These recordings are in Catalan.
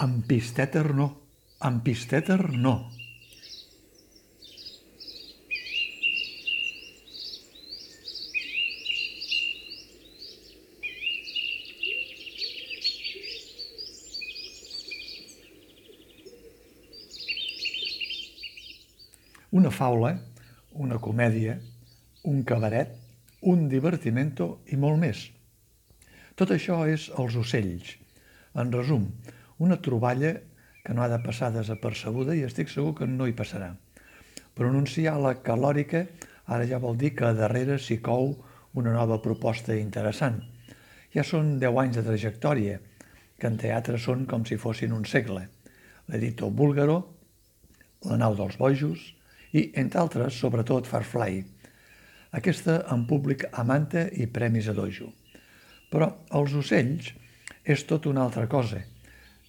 Amb pistèter no, amb pistèter no. Una faula, una comèdia, un cabaret, un divertimento i molt més. Tot això és els ocells. En resum, una troballa que no ha de passar desapercebuda i estic segur que no hi passarà. Pronunciar la calòrica ara ja vol dir que darrere s'hi cou una nova proposta interessant. Ja són 10 anys de trajectòria, que en teatre són com si fossin un segle. L'editor búlgaro, La nau dels bojos i, entre altres, sobretot Farfly. Aquesta en públic amanta i premis a dojo. Però els ocells és tot una altra cosa.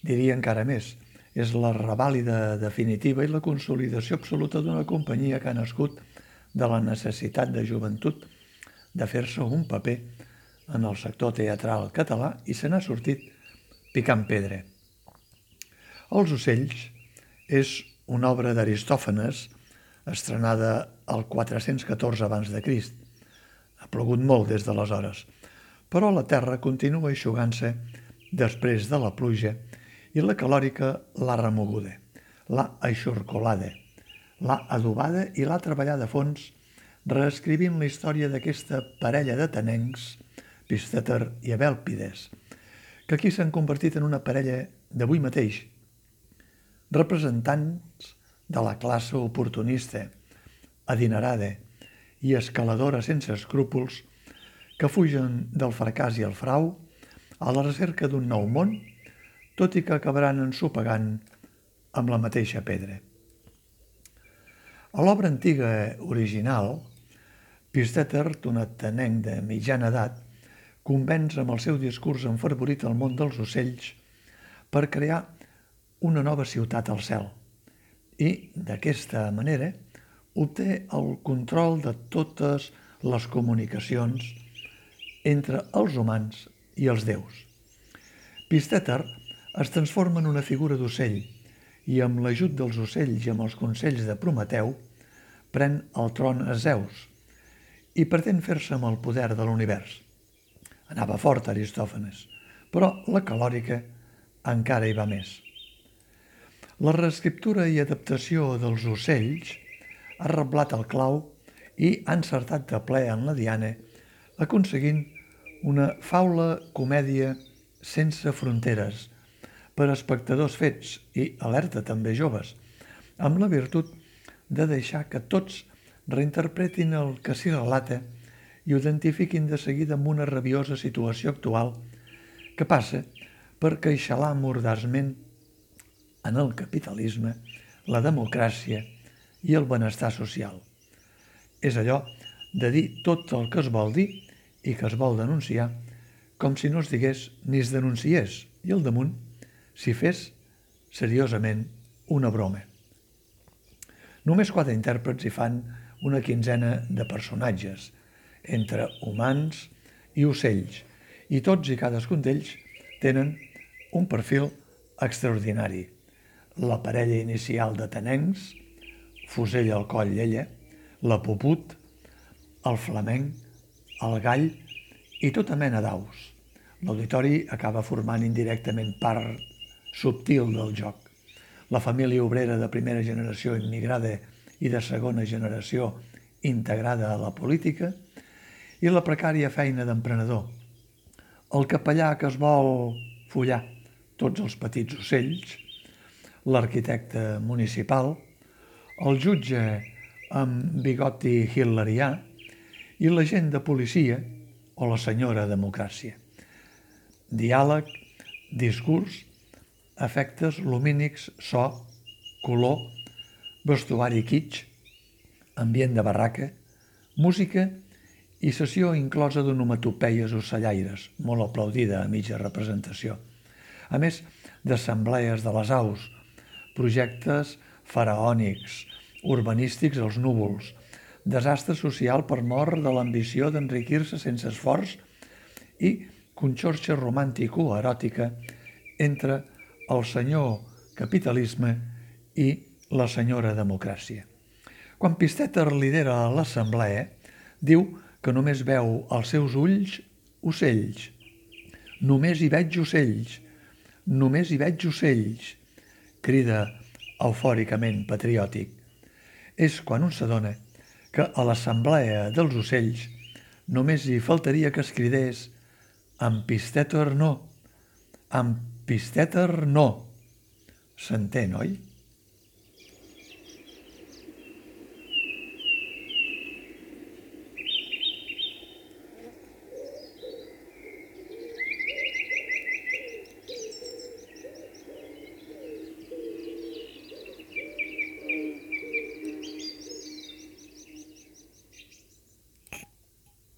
Diria encara més, és la revàlida definitiva i la consolidació absoluta d'una companyia que ha nascut de la necessitat de joventut de fer-se un paper en el sector teatral català i se n'ha sortit picant pedra. Els ocells és una obra d'Aristòfanes estrenada al 414 abans de Crist. Ha plogut molt des d'aleshores, però la terra continua eixugant-se després de la pluja i la calòrica l'ha remoguda, l'ha aixorcolada, l'ha adobada i l'ha treballat a fons reescrivint la història d'aquesta parella de tenencs, Pisteter i Abèlpides, que aquí s'han convertit en una parella d'avui mateix, representants de la classe oportunista, adinerada i escaladora sense escrúpols que fugen del fracàs i el frau a la recerca d'un nou món, tot i que acabaran ensopegant amb la mateixa pedra. A l'obra antiga original, Pisteter, un atenenc de mitjana edat, convenç amb el seu discurs enfervorit al món dels ocells per crear una nova ciutat al cel – i d'aquesta manera obté el control de totes les comunicacions entre els humans i els déus. Pisteter es transforma en una figura d'ocell i amb l'ajut dels ocells i amb els consells de Prometeu pren el tron a Zeus i pretén fer-se amb el poder de l'univers. Anava fort Aristòfanes, però la calòrica encara hi va més. La reescriptura i adaptació dels ocells ha reblat el clau i ha encertat de ple en la diana, aconseguint una faula comèdia sense fronteres per a espectadors fets i alerta també joves, amb la virtut de deixar que tots reinterpretin el que s'hi relata i ho identifiquin de seguida amb una rabiosa situació actual que passa per queixalar mordaçment en el capitalisme, la democràcia i el benestar social. És allò de dir tot el que es vol dir i que es vol denunciar, com si no es digués ni es denunciés, i al damunt si fes seriosament una broma. Només quatre intèrprets hi fan una quinzena de personatges, entre humans i ocells, i tots i cadascun d'ells tenen un perfil extraordinari la parella inicial de tenencs, fusell al coll ella, la puput, el flamenc, el gall i tota mena d'aus. L'auditori acaba formant indirectament part subtil del joc. La família obrera de primera generació immigrada i de segona generació integrada a la política i la precària feina d'emprenedor. El capellà que es vol follar tots els petits ocells, l'arquitecte municipal, el jutge amb bigoti hitlerià i l'agent de policia o la senyora democràcia. Diàleg, discurs, efectes lumínics, so, color, vestuari kitsch, ambient de barraca, música i sessió inclosa d'onomatopeies ocellaires, molt aplaudida a mitja representació. A més, d'assemblees de les aus, projectes faraònics, urbanístics als núvols, desastre social per mort de l'ambició d'enriquir-se sense esforç i conxorxa romàntico-eròtica entre el senyor capitalisme i la senyora democràcia. Quan Pisteter lidera l'assemblea, diu que només veu als seus ulls ocells. Només hi veig ocells, només hi veig ocells, crida eufòricament patriòtic. És quan un s'adona que a l'assemblea dels ocells només hi faltaria que es cridés amb Pisteter no, amb Pisteter no. S'entén, oi?